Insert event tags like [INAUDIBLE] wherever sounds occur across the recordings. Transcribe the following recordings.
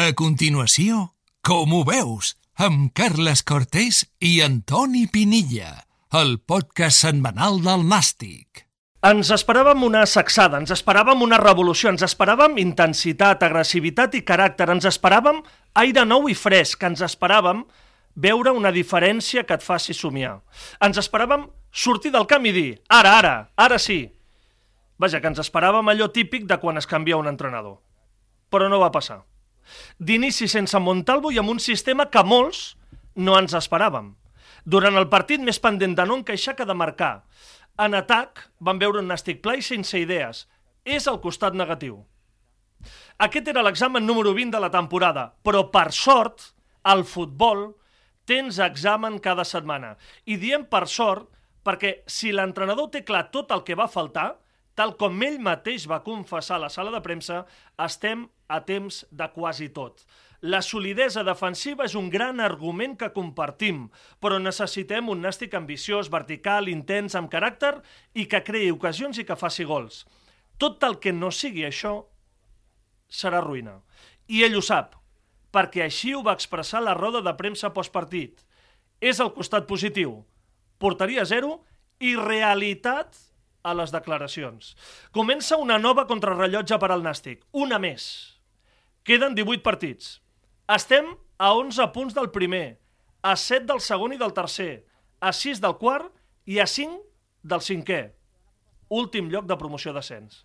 A continuació, com ho veus, amb Carles Cortés i Antoni Pinilla, el podcast setmanal del Nàstic. Ens esperàvem una sacsada, ens esperàvem una revolució, ens esperàvem intensitat, agressivitat i caràcter, ens esperàvem aire nou i fresc, ens esperàvem veure una diferència que et faci somiar. Ens esperàvem sortir del camp i dir, ara, ara, ara sí. Vaja, que ens esperàvem allò típic de quan es canvia un entrenador. Però no va passar. D'inici sense Montalvo i amb un sistema que molts no ens esperàvem. Durant el partit més pendent de no encaixar que de marcar. En atac van veure un nàstic pla i sense idees. És el costat negatiu. Aquest era l'examen número 20 de la temporada, però per sort, al futbol tens examen cada setmana. I diem per sort perquè si l'entrenador té clar tot el que va faltar, tal com ell mateix va confessar a la sala de premsa, estem a temps de quasi tot. La solidesa defensiva és un gran argument que compartim, però necessitem un nàstic ambiciós, vertical, intens, amb caràcter i que creï ocasions i que faci gols. Tot el que no sigui això serà ruïna. I ell ho sap, perquè així ho va expressar la roda de premsa postpartit. És el costat positiu. Portaria zero i realitat a les declaracions. Comença una nova contrarrellotge per al Nàstic, una més. Queden 18 partits. Estem a 11 punts del primer, a 7 del segon i del tercer, a 6 del quart i a 5 del cinquè. Últim lloc de promoció d'ascens.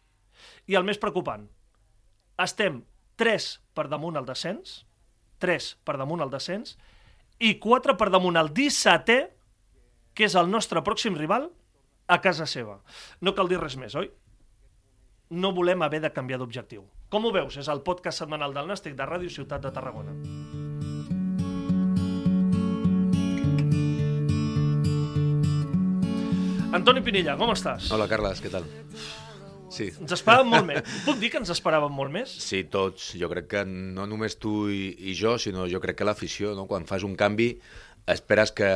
I el més preocupant, estem 3 per damunt el descens, 3 per damunt el descens, i 4 per damunt el 17è, que és el nostre pròxim rival, a casa seva. No cal dir res més, oi? No volem haver de canviar d'objectiu. Com ho veus? És el podcast setmanal del Nàstic de Ràdio Ciutat de Tarragona. Antoni Pinilla, com estàs? Hola, Carles, què tal? Sí. Ens esperàvem molt [LAUGHS] més. Puc dir que ens esperàvem molt més? Sí, tots. Jo crec que no només tu i, i jo, sinó jo crec que l'afició, no? quan fas un canvi, esperes que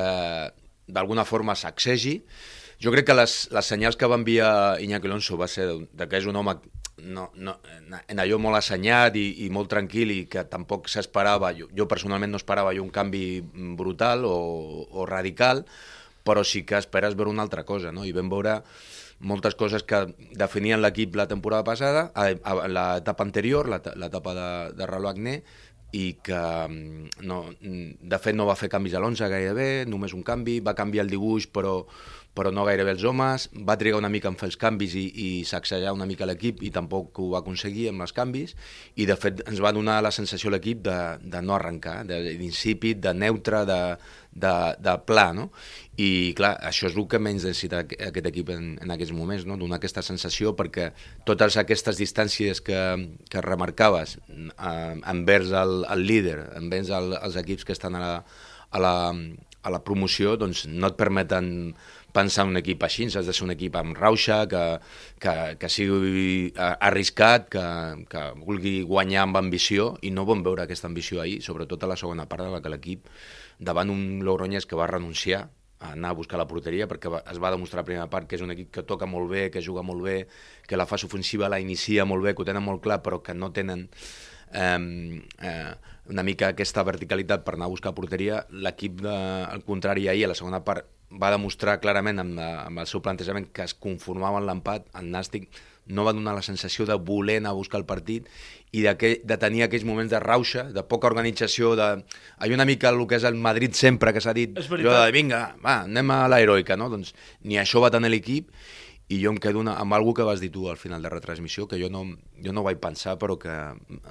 d'alguna forma sacsegi. Jo crec que les, les senyals que va enviar Iñaki Alonso va ser de que és un home no, no, en allò molt assenyat i, i molt tranquil i que tampoc s'esperava, jo, jo personalment no esperava jo un canvi brutal o, o radical, però sí que esperes veure una altra cosa, no? I vam veure moltes coses que definien l'equip la temporada passada, a, l'etapa anterior, l'etapa de, de Ralo Agné, i que mm, no, de fet no va fer canvis a l'11 gairebé, només un canvi, va canviar el dibuix però però no gairebé els homes, va trigar una mica en fer els canvis i, i sacsejar una mica l'equip i tampoc ho va aconseguir amb els canvis i de fet ens va donar la sensació l'equip de, de no arrencar, d'insípid, de, de neutre, de, de, de pla, no? I clar, això és el que menys necessita aquest equip en, en aquests moments, no? donar aquesta sensació perquè totes aquestes distàncies que, que remarcaves eh, envers el, el líder, envers el, els equips que estan a la, a la, a la promoció, doncs no et permeten pensar en un equip així, has de ser un equip amb rauxa, que, que, que sigui arriscat, que, que vulgui guanyar amb ambició, i no vam veure aquesta ambició ahir, sobretot a la segona part de la que l'equip, davant un Logroñés que va renunciar a anar a buscar la porteria perquè es va demostrar a primera part que és un equip que toca molt bé, que juga molt bé, que la fase ofensiva la inicia molt bé, que ho tenen molt clar però que no tenen eh, eh, una mica aquesta verticalitat per anar a buscar porteria. L'equip, al contrari, ahir a la segona part va demostrar clarament amb, la, amb el seu plantejament que es conformava amb l'empat, el Nàstic no va donar la sensació de voler anar a buscar el partit i de, que, de tenir aquells moments de rauxa, de poca organització, de... Hi una mica el que és el Madrid sempre, que s'ha dit, allò de vinga, va, anem a l'heroica, no? Doncs ni això va tenir l'equip i jo em quedo una, amb algú que vas dir tu al final de retransmissió, que jo no, jo no vaig pensar, però que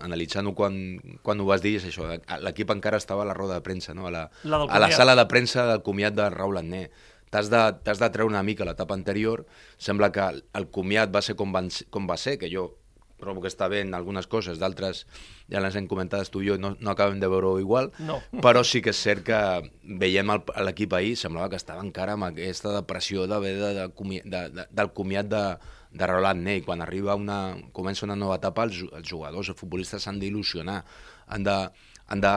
analitzant-ho quan, quan ho vas dir és això, l'equip encara estava a la roda de premsa, no? a, la, la a la sala de premsa del comiat de Raül Anné. T'has de, de treure una mica l'etapa anterior, sembla que el comiat va ser com, van, com va ser, que jo trobo que està bé en algunes coses, d'altres ja les hem comentades tu i jo, no, no acabem de veure-ho igual, no. però sí que és cert que veiem l'equip ahir, semblava que estava encara amb aquesta depressió de, de, de, de, de, del comiat de, de Roland Ney. Quan arriba una, comença una nova etapa, els, els jugadors, els futbolistes s'han d'il·lusionar, han de, han de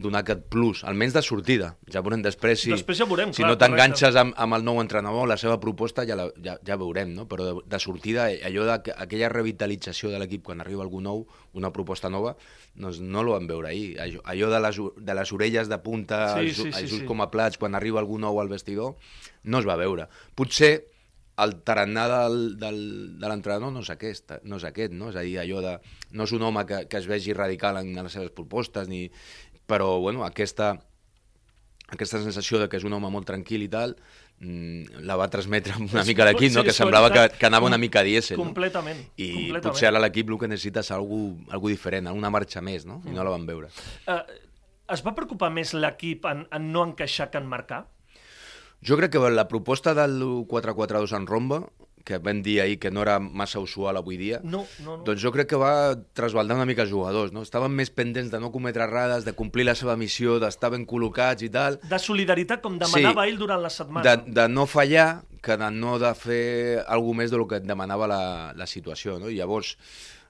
donar aquest plus, almenys de sortida. Ja veurem després si, Després ja veurem, si clar, no t'enganxes amb, amb el nou entrenador, la seva proposta, ja, la, ja, ja veurem, no? Però de, de sortida, allò de, aquella revitalització de l'equip quan arriba algú nou, una proposta nova, doncs no lo vam veure ahir. Allò, allò de, les, de les orelles de punta, Sí, els, sí, sí, els sí. com a plats, quan arriba algú nou al vestidor, no es va veure. Potser el tarannà del, del, de l'entrenador no és aquest, no és aquest, no? És a dir, allò de... No és un home que, que es vegi radical en, en les seves propostes, ni... però, bueno, aquesta, aquesta sensació de que és un home molt tranquil i tal, mm, la va transmetre una mica l'equip, no? que semblava que, que anava una mica a dièsel. No? completament, I completament. potser ara l'equip el que necessita és algú, algú diferent, una marxa més, no? I no la van veure. Eh, es va preocupar més l'equip en, en no encaixar que en marcar? Jo crec que la proposta del 4-4-2 en romba, que vam dir ahir que no era massa usual avui dia, No, no, no. doncs jo crec que va trasbaldar una mica els jugadors, no? Estaven més pendents de no cometre errades, de complir la seva missió, d'estar ben col·locats i tal, De solidaritat, com demanava Sí. ell durant la setmana. de, de no fallar que de no de fer alguna més del que et demanava la, la situació. No? I llavors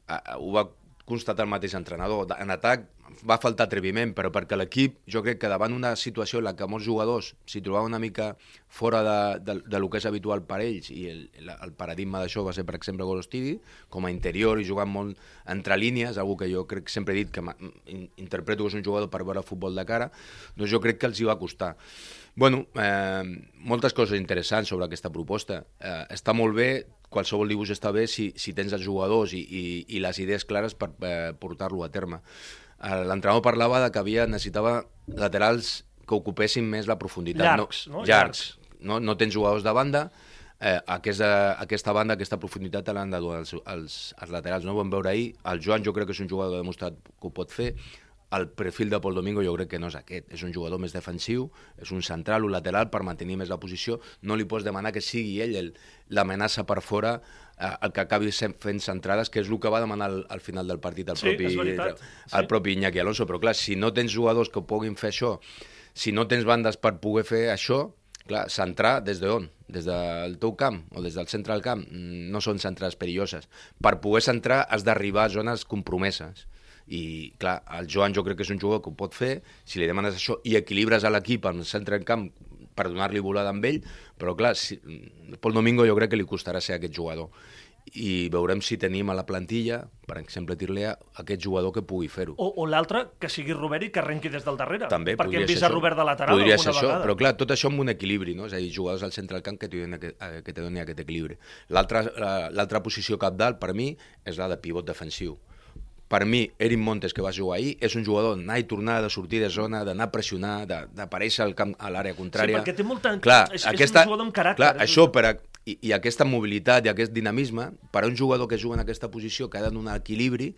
eh, ho va constatar el mateix entrenador. En atac va faltar atreviment, però perquè l'equip, jo crec que davant una situació en la que molts jugadors s'hi trobaven una mica fora de, de, de lo que és habitual per ells, i el, el, paradigma d'això va ser, per exemple, Golostidi, com a interior i jugant molt entre línies, algo que jo crec sempre he dit que interpreto que és un jugador per veure futbol de cara, doncs jo crec que els hi va costar. Bueno, eh, moltes coses interessants sobre aquesta proposta. Eh, està molt bé, qualsevol dibuix està bé si, si tens els jugadors i, i, i les idees clares per eh, portar-lo a terme. Eh, L'entrenador parlava de que havia necessitava laterals que ocupessin més la profunditat. Llargs, no? Llargs. No, no tens jugadors de banda, eh, aquesta, aquesta banda, aquesta profunditat te l'han de donar els, els, els laterals. No ho vam veure ahir. El Joan jo crec que és un jugador que ha demostrat que ho pot fer. El perfil de Pol Domingo jo crec que no és aquest. És un jugador més defensiu, és un central, un lateral per mantenir més la posició. No li pots demanar que sigui ell el- l'amenaça per fora eh, el que acabi fent centrades, que és el que va demanar al, al final del partit el Sí, propi, veritat, el sí. propi Iñaki Alonso. Però clar, si no tens jugadors que puguin fer això, si no tens bandes per poder fer això, clar, centrar des d'on? Des del teu camp o des del centre del camp? Mm, No són centrades perilloses. Per poder centrar has d'arribar a zones compromeses. I, clar, el Joan jo crec que és un jugador que ho pot fer, si li demanes això i equilibres a l'equip al centre del camp per donar-li volada amb ell, però clar, si, Pol Domingo jo crec que li costarà ser aquest jugador i veurem si tenim a la plantilla, per exemple, Tirlea, aquest jugador que pugui fer-ho. O, o l'altre, que sigui Robert i que arrenqui des del darrere. També perquè podria hem vist a això. Robert de lateral podria alguna ser això, vegada. però clar, tot això amb un equilibri, no? És a dir, jugadors al centre del camp que te donin aquest, eh, que te donin aquest equilibri. L'altra la- l'altra posició capdalt, per mi, és la de pivot defensiu. Per mi, Erin Montes, que va jugar ahir, és un jugador d'anar i tornar, de sortir de zona, d'anar a pressionar, d'aparèixer al camp a l'àrea contrària. perquè té molta- Clar, és- és un aquesta, jugador amb caràcter, Clar, és- això per a, i, i aquesta mobilitat i aquest dinamisme, per a un jugador que juga en aquesta posició, que ha de donar equilibri,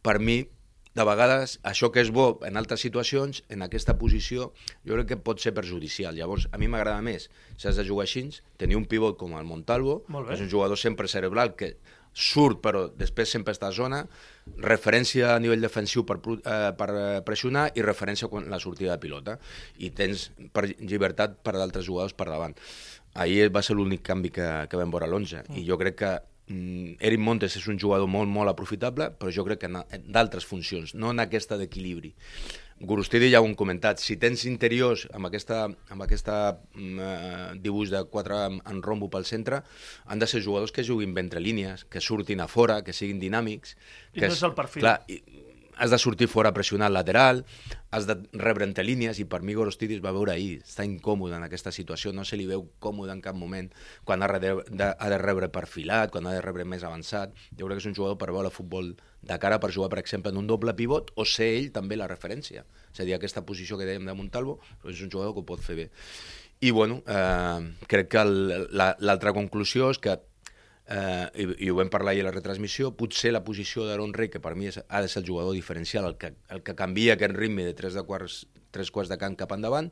per mi, de vegades, això que és bo en altres situacions, en aquesta posició, jo crec que pot ser perjudicial. Llavors, a mi m'agrada més, si has de jugar així, tenir un pivot com el Montalvo, que és un jugador sempre cerebral, que surt però després sempre està a zona, referència a nivell defensiu per, eh, per eh, pressionar i referència quan la sortida de pilota. I tens per llibertat per d'altres jugadors per davant. Ahir va ser l'únic canvi que, que vam veure a l'11 i jo crec que mm, Eric Montes és un jugador molt, molt aprofitable, però jo crec que d'altres funcions, no en aquesta d'equilibri. Gurustidi ja ho hem comentat, si tens interiors amb aquesta, amb aquesta mm, eh, dibuix de quatre en, rombo pel centre, han de ser jugadors que juguin bé entre línies, que surtin a fora, que siguin dinàmics. I que no és el perfil. Clar, i, has de sortir fora el lateral, has de rebre entre línies, i per mi Gorostidis va veure ahir, està incòmode en aquesta situació, no se li veu còmode en cap moment, quan ha de, de, ha de rebre perfilat, quan ha de rebre més avançat. Jo crec que és un jugador per veure futbol de cara per jugar, per exemple, en un doble pivot, o ser ell també la referència. És a dir, aquesta posició que dèiem de Montalvo, és un jugador que ho pot fer bé. I, bueno, eh, crec que el- la- l'altra conclusió és que eh, i, i ho vam parlar ahir a la retransmissió, potser la posició d'Aaron Rey, que per mi és, ha de ser el jugador diferencial, el que, el que canvia aquest ritme de tres, de quarts, tres quarts de camp cap endavant,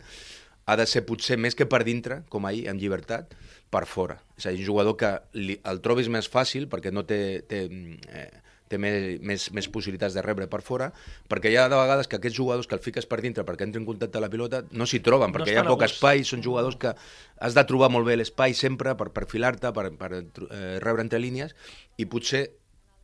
ha de ser potser més que per dintre, com ahir, amb llibertat, per fora. És a dir, un jugador que li, el trobis més fàcil, perquè no té, té, eh, té més, més, més possibilitats de rebre per fora, perquè hi ha de vegades que aquests jugadors que el fiques per dintre perquè entren en contacte amb la pilota no s'hi troben, No perquè hi ha a poc espai, són jugadors que has de trobar molt bé l'espai sempre per perfilar-te, per, per eh, rebre entre línies, i potser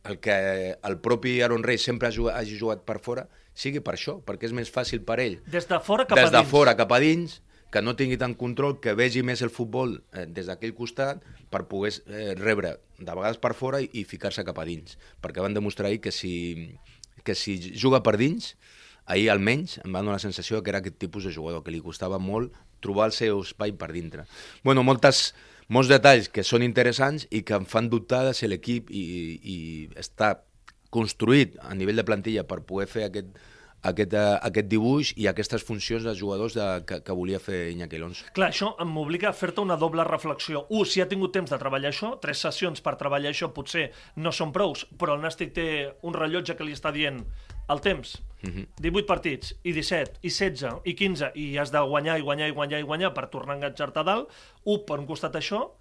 el que el propi Aaron Rey sempre ha jugat, hagi jugat per fora, sigui per això, perquè és més fàcil per ell. Des de fora cap des a dins. de fora cap a dins, que no tingui tant control, que vegi més el futbol eh, des d'aquell costat per poder eh, rebre de vegades per fora i, i ficar-se cap a dins. Perquè van demostrar ahir que si, que si juga per dins, ahir almenys em va donar la sensació que era aquest tipus de jugador, que li costava molt trobar el seu espai per dintre. Bueno, moltes, molts detalls que són interessants i que em fan dubtar de si l'equip i, i està construït a nivell de plantilla per poder fer aquest, aquest, uh, aquest dibuix i aquestes funcions dels jugadors de, que, que volia fer Iñaki Alonso. Clar, això m'obliga a fer-te una doble reflexió. Un, si ha tingut temps de treballar això, tres sessions per treballar això potser no són prous, però el Nàstic té un rellotge que li està dient el temps. Uh -huh. 18 partits, i 17, i 16, i 15, i has de guanyar, i guanyar, i guanyar, i guanyar per tornar a enganxar-te a dalt. Un, per un costat això,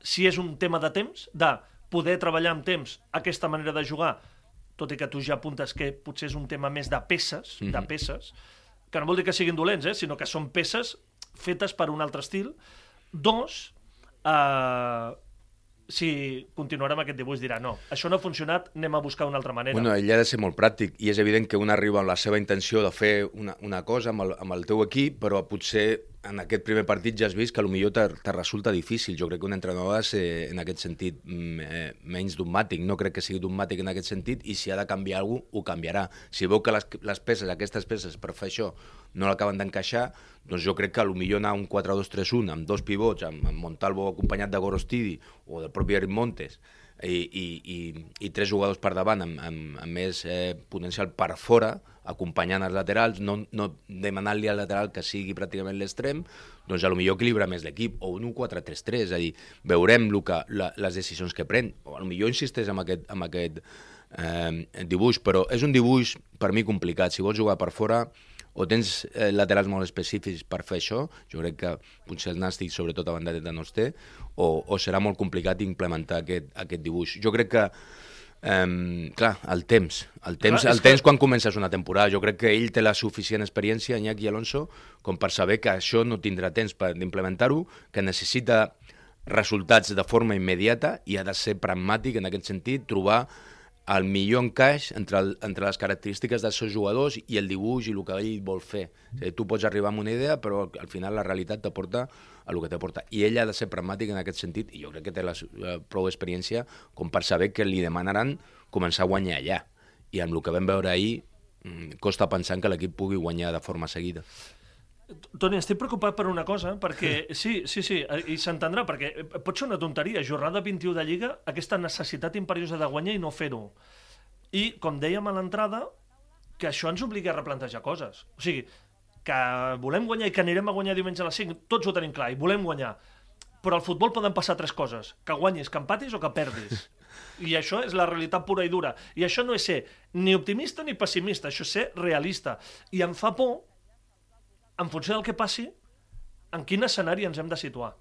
si és un tema de temps, de poder treballar amb temps aquesta manera de jugar, tot i que tu ja apuntes que potser és un tema més de peces, mm -hmm. de peces, que no vol dir que siguin dolents, eh, sinó que són peces fetes per un altre estil. Dos, eh, si continuarà amb aquest dibuix dirà no, això no ha funcionat, anem a buscar una altra manera. Bueno, ell ha de ser molt pràctic i és evident que un arriba amb la seva intenció de fer una, una cosa amb el, amb el teu equip, però potser en aquest primer partit ja has vist que millor te, te resulta difícil. Jo crec que un entrenador ha de ser en aquest sentit mm, eh, menys dogmàtic. No crec que sigui dogmàtic en aquest sentit i si ha de canviar alguna cosa, ho canviarà. Si veu que les, les peces, aquestes peces per fer això no l'acaben d'encaixar, doncs jo crec que millor anar un 4-2-3-1 amb dos pivots, amb, amb Montalvo acompanyat de Gorostidi o del propi Eric Montes, i, i, i, i tres jugadors per davant amb, amb, amb més eh, potencial per fora, acompanyant els laterals, no, no demanant-li al lateral que sigui pràcticament l'extrem, doncs a lo millor equilibra més l'equip, o un 4-3-3, és a dir, veurem lo que, la, les decisions que pren, o a lo millor insisteix en aquest, en aquest eh, dibuix, però és un dibuix per mi complicat, si vols jugar per fora o tens eh, laterals molt específics per fer això, jo crec que potser el Nàstic, sobretot a banda de no es té, o, o serà molt complicat implementar aquest, aquest dibuix. Jo crec que Um, clar, el temps. El temps, clar, el temps que... quan comences una temporada. Jo crec que ell té la suficient experiència, Iñaki Alonso, com per saber que això no tindrà temps per implementar-ho, que necessita resultats de forma immediata i ha de ser pragmàtic en aquest sentit, trobar el millor encaix entre, el, entre les característiques dels seus jugadors i el dibuix i el que ell vol fer. O sigui, tu pots arribar amb una idea, però al final la realitat t'aporta a el que t'aporta. I ell ha de ser pragmàtic en aquest sentit, i jo crec que té la, la prou experiència com per saber que li demanaran començar a guanyar allà. I amb el que vam veure ahir, mm, costa pensar que l'equip pugui guanyar de forma seguida. Toni, estic preocupat per una cosa, perquè sí, sí, sí, i s'entendrà, perquè pot ser una tonteria, jornada 21 de Lliga, aquesta necessitat imperiosa de guanyar i no fer-ho. I, com dèiem a l'entrada, que això ens obliga a replantejar coses. O sigui, que volem guanyar i que anirem a guanyar diumenge a les 5, tots ho tenim clar, i volem guanyar. Però al futbol poden passar tres coses, que guanyis, que empatis o que perdis. I això és la realitat pura i dura. I això no és ser ni optimista ni pessimista, això és ser realista. I em fa por en funció del que passi, en quin escenari ens hem de situar?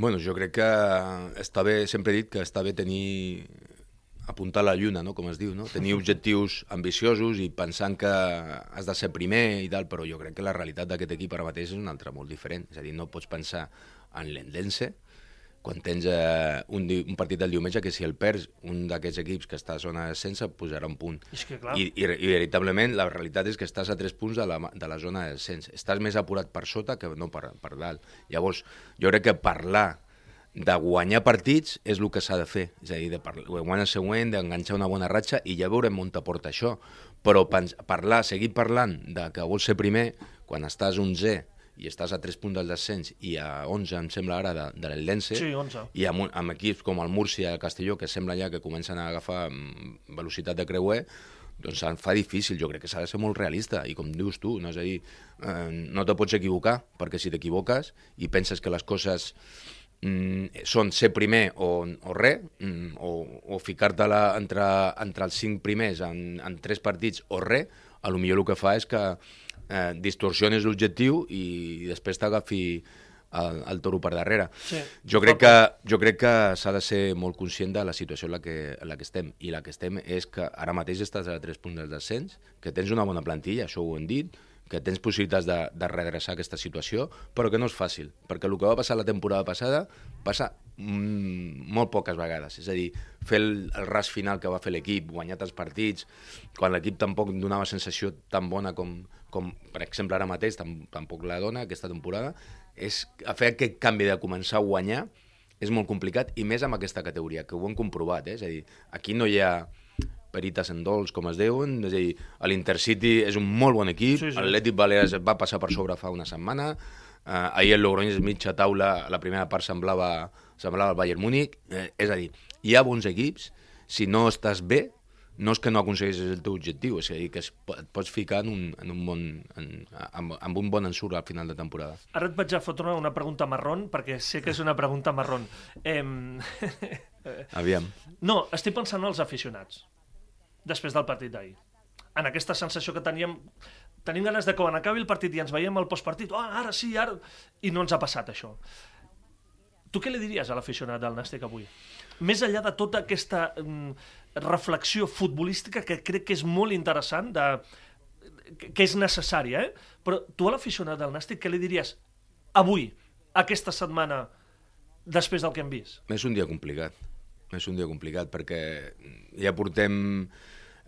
Bueno, jo crec que està bé, sempre he dit que està bé tenir apuntar la lluna, no? com es diu, no? tenir objectius ambiciosos i pensant que has de ser primer i tal, però jo crec que la realitat d'aquest equip ara mateix és una altra molt diferent. És a dir, no pots pensar en l'Endense, quan tens eh, un, un partit del diumenge que si el perds, un d'aquests equips que està a zona de descens posarà un punt. És que, clar. I, i, I veritablement la realitat és que estàs a tres punts de la, de la zona de descens. Estàs més apurat per sota que no per, per dalt. Llavors, jo crec que parlar de guanyar partits és el que s'ha de fer. És a dir, de parlar, guanyar el següent, d'enganxar una bona ratxa i ja veurem on t'aporta això. Però parlar, seguir parlant de que vols ser primer quan estàs 11 i estàs a 3 punts del descens i a 11, em sembla ara, de, de l'Eldense, sí, 11. i amb, amb equips com el Múrcia i el Castelló, que sembla ja que comencen a agafar mm, velocitat de creuer, doncs se'n fa difícil, jo crec que s'ha de ser molt realista, i com dius tu, no? és a dir, eh, no te pots equivocar, perquè si t'equivoques i penses que les coses mm, són ser primer o, o res, mm, o, o ficar-te entre, entre els cinc primers en, en tres partits o res, a lo millor el que fa és que eh, distorsiones l'objectiu i després t'agafi el, el toro per darrere. Sí. Jo crec que, jo crec que s'ha de ser molt conscient de la situació en la, que, en la que estem. I la que estem és que ara mateix estàs a 3 punts del descens, que tens una bona plantilla, això ho hem dit, que tens possibilitats de, de redreçar aquesta situació, però que no és fàcil, perquè el que va passar la temporada passada passa mm, molt poques vegades. És a dir, fer el, el ras final que va fer l'equip, guanyar els partits, quan l'equip tampoc donava sensació tan bona com, com per exemple, ara mateix tam, tampoc la dona aquesta temporada, és a fer aquest canvi de començar a guanyar és molt complicat, i més amb aquesta categoria, que ho hem comprovat, eh? és a dir, aquí no hi ha perites en dolç, com es diuen, és a dir, l'Intercity és un molt bon equip, sí, sí. l'Atlètic Balears va passar per sobre fa una setmana, Uh, ahir el Logroñés mitja taula, la primera part semblava, semblava el Bayern Múnich. Eh, és a dir, hi ha bons equips, si no estàs bé, no és que no aconsegueixis el teu objectiu, és a dir, que es, et pots ficar en un, en un bon, en, amb, amb un bon ensurt al final de temporada. Ara et vaig a fotre una pregunta marrón, perquè sé que és una pregunta marrón. Eh... [LAUGHS] Aviam. No, estic pensant en els aficionats, després del partit d'ahir. En aquesta sensació que teníem tenim ganes de quan acabi el partit i ens veiem al postpartit, oh, ara sí, ara... I no ens ha passat això. Tu què li diries a l'aficionat del Nàstic avui? Més enllà de tota aquesta mm, reflexió futbolística que crec que és molt interessant, de, que és necessària, eh? però tu a l'aficionat del Nàstic què li diries avui, aquesta setmana, després del que hem vist? És un dia complicat. És un dia complicat perquè ja portem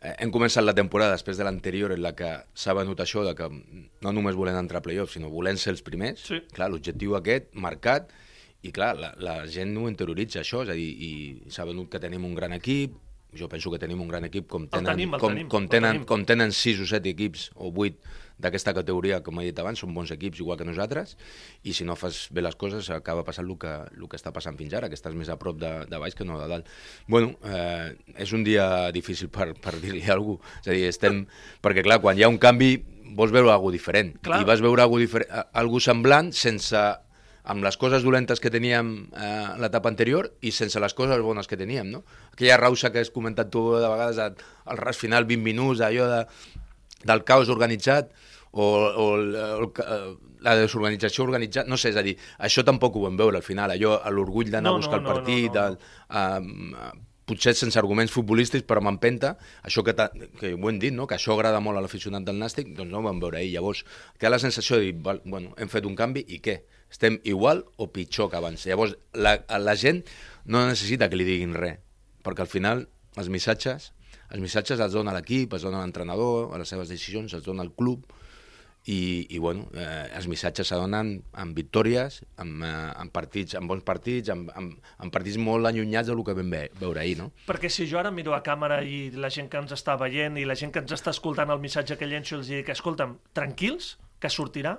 Eh, hem començat la temporada després de l'anterior en la que s'ha venut això de que no només volem entrar a playoffs, sinó volem ser els primers. Sí. Clar, l'objectiu aquest, marcat, i clar, la, la gent no ho interioritza això, és a dir, i s'ha venut que tenim un gran equip, jo penso que tenim un gran equip com tenen, el tenim, el com, tenim, com, tenen, tenim. com tenen sis o set equips o vuit d'aquesta categoria, com he dit abans, són bons equips igual que nosaltres, i si no fas bé les coses acaba passant el que, el que està passant fins ara, que estàs més a prop de, de baix que no de dalt. Bueno, eh, és un dia difícil per, per dir-li a algú, és a dir, estem... perquè clar, quan hi ha un canvi vols veure alguna diferent, Clar. i vas veure alguna diferent, algú semblant sense amb les coses dolentes que teníem eh, l'etapa anterior i sense les coses bones que teníem, no? Aquella rauxa que has comentat tu de vegades, al ras final 20 minuts, allò de, del caos organitzat, o, o el, el, el, la desorganització organitzada, no sé, és a dir, això tampoc ho vam veure al final, allò, l'orgull d'anar No, a buscar no, el no, partit, no, no. El, uh, potser sense arguments futbolístics, però amb empenta, això que, que ho hem dit, no? que això agrada molt a l'aficionat del Nàstic, doncs no ho vam veure ahir. Llavors, queda la sensació de dir, bueno, hem fet un canvi i què? Estem igual o pitjor que abans? Llavors, la, la gent no necessita que li diguin res, perquè al final els missatges, els missatges els dona l'equip, els dona l'entrenador, les seves decisions, els dona el club, i, i bueno, eh, els missatges s'adonen amb victòries, amb, eh, amb partits, amb bons partits, amb, amb, amb partits molt allunyats del que vam ve, veure ahir, no? Perquè si jo ara miro a càmera i la gent que ens està veient i la gent que ens està escoltant el missatge que llenço els dic, escolta'm, tranquils, que sortirà,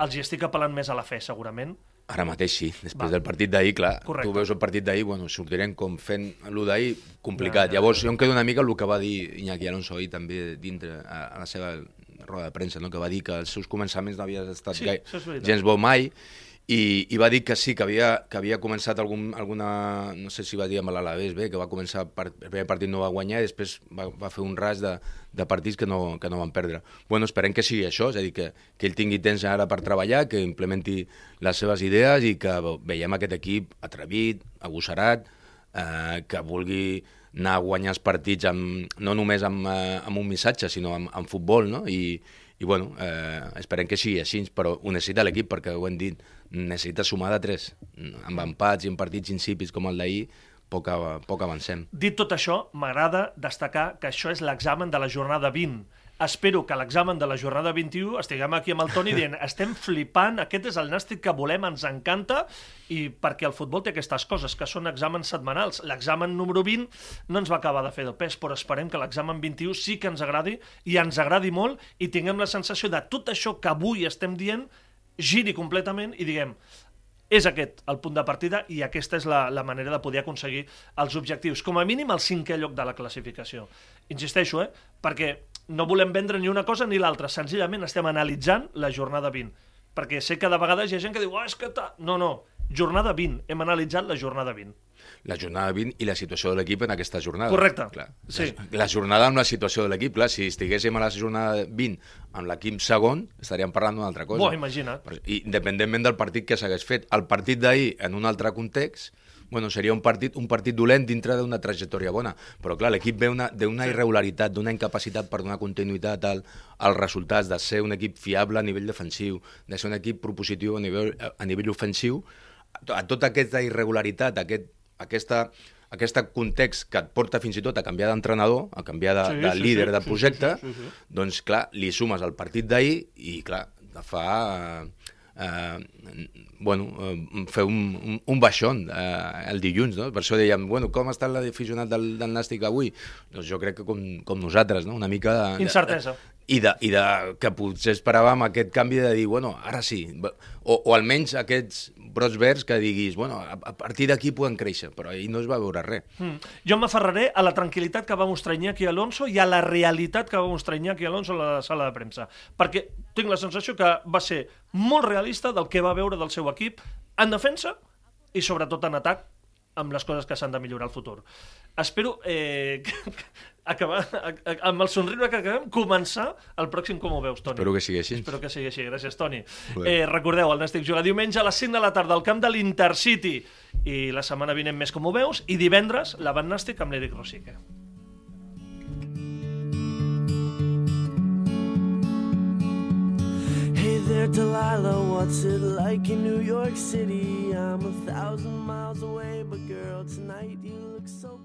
els hi estic apel·lant més a la fe, segurament. Ara mateix sí, després Va. del partit d'ahir, clar, Correcte. tu veus el partit d'ahir, bueno, sortirem com fent el d'ahir complicat. Ja, ja, Llavors, ja. jo em quedo una mica el que va dir Iñaki Alonso ahir també dintre, a, a la seva roda de premsa, no? que va dir que els seus començaments no havien estat Sí, gai, gens bo mai, i, i va dir que sí, que havia, que havia començat algun, alguna, no sé si va dir amb l'Alavés bé, que va començar, per, el primer partit no va guanyar i després va, va fer un ras de, de partits que no, que no van perdre. Bueno, esperem que sigui això, és a dir, que, que ell tingui temps ara per treballar, que implementi les seves idees i que veiem aquest equip atrevit, agosserat, eh, que vulgui anar a guanyar els partits amb, no només amb, eh, amb un missatge, sinó amb, amb futbol, no? I, i bueno, eh, esperem que sigui així, però ho necessita l'equip, perquè ho hem dit, necessita sumar de tres. Amb empats i en partits insípids com el d'ahir, poc, poc avancem. Dit tot això, m'agrada destacar que això és l'examen de la jornada 20. Espero que a l'examen de la jornada 21 estiguem aquí amb el Toni dient [LAUGHS] estem flipant, aquest és el nàstic que volem, ens encanta, i perquè el futbol té aquestes coses, que són exàmens setmanals. L'examen número 20 no ens va acabar de fer de pes, però esperem que l'examen 21 sí que ens agradi, i ens agradi molt, i tinguem la sensació de tot això que avui estem dient giri completament i diguem és aquest el punt de partida i aquesta és la, la manera de poder aconseguir els objectius. Com a mínim el cinquè lloc de la classificació. Insisteixo, eh? perquè no volem vendre ni una cosa ni l'altra, senzillament estem analitzant la jornada 20. Perquè sé que de vegades hi ha gent que diu oh, és que ta... No, no, jornada 20, hem analitzat la jornada 20. La jornada 20 i la situació de l'equip en aquesta jornada. Correcte, Clar. sí. La, la jornada amb la situació de l'equip, clar, si estiguéssim a la jornada 20 amb l'equip segon, estaríem parlant d'una altra cosa. Bo, imagina't. Però- independentment del partit que s'hagués fet. El partit d'ahir, en un altre context, bueno, seria un partit, un partit dolent dintre d'una trajectòria bona. Però clar, l'equip ve una- d'una irregularitat, d'una incapacitat per donar continuïtat al, als resultats, de ser un equip fiable a nivell defensiu, de ser un equip propositiu a nivell, a nivell ofensiu, a tota aquesta irregularitat, aquest, aquesta, aquest context que et porta fins i tot a canviar d'entrenador, a canviar de, Sí, de sí, líder sí, del sí, projecte, sí, sí, sí, sí. doncs clar, li sumes el partit d'ahir i clar, fa eh, eh, bueno, eh, fer un, un, un baixón eh, el dilluns, no? Per això dèiem, bueno, com està l'aficionat del, del Nàstic avui? Doncs jo crec que com, com nosaltres, no? Una mica... De, Incertesa. I de, I de que potser esperàvem aquest canvi de dir, bueno, ara sí, o, o almenys aquests brots verds que diguis, bueno, a, a partir d'aquí poden créixer, però ahir no es va veure res. Mm. Jo m'aferraré a la tranquil·litat que va mostrar Iñaki Alonso i a la realitat que va mostrar Iñaki Alonso a la sala de premsa. Perquè tinc la sensació que va ser molt realista del que va veure del seu equip en defensa i sobretot en atac amb les coses que s'han de millorar al futur. Espero eh, [LAUGHS] acabar, a, a, amb el somriure que acabem, començar el pròxim Com ho veus, Toni. Espero que sigui així. Espero que sigui així. Gràcies, Toni. Eh, recordeu, el Nàstic juga diumenge a les 5 de la tarda al camp de l'Intercity i la setmana vinent més Com ho veus i divendres la Van Nàstic amb l'Eric Rosique. There, Delilah, what's it like in New York City? I'm a thousand miles away, but girl, tonight you look so.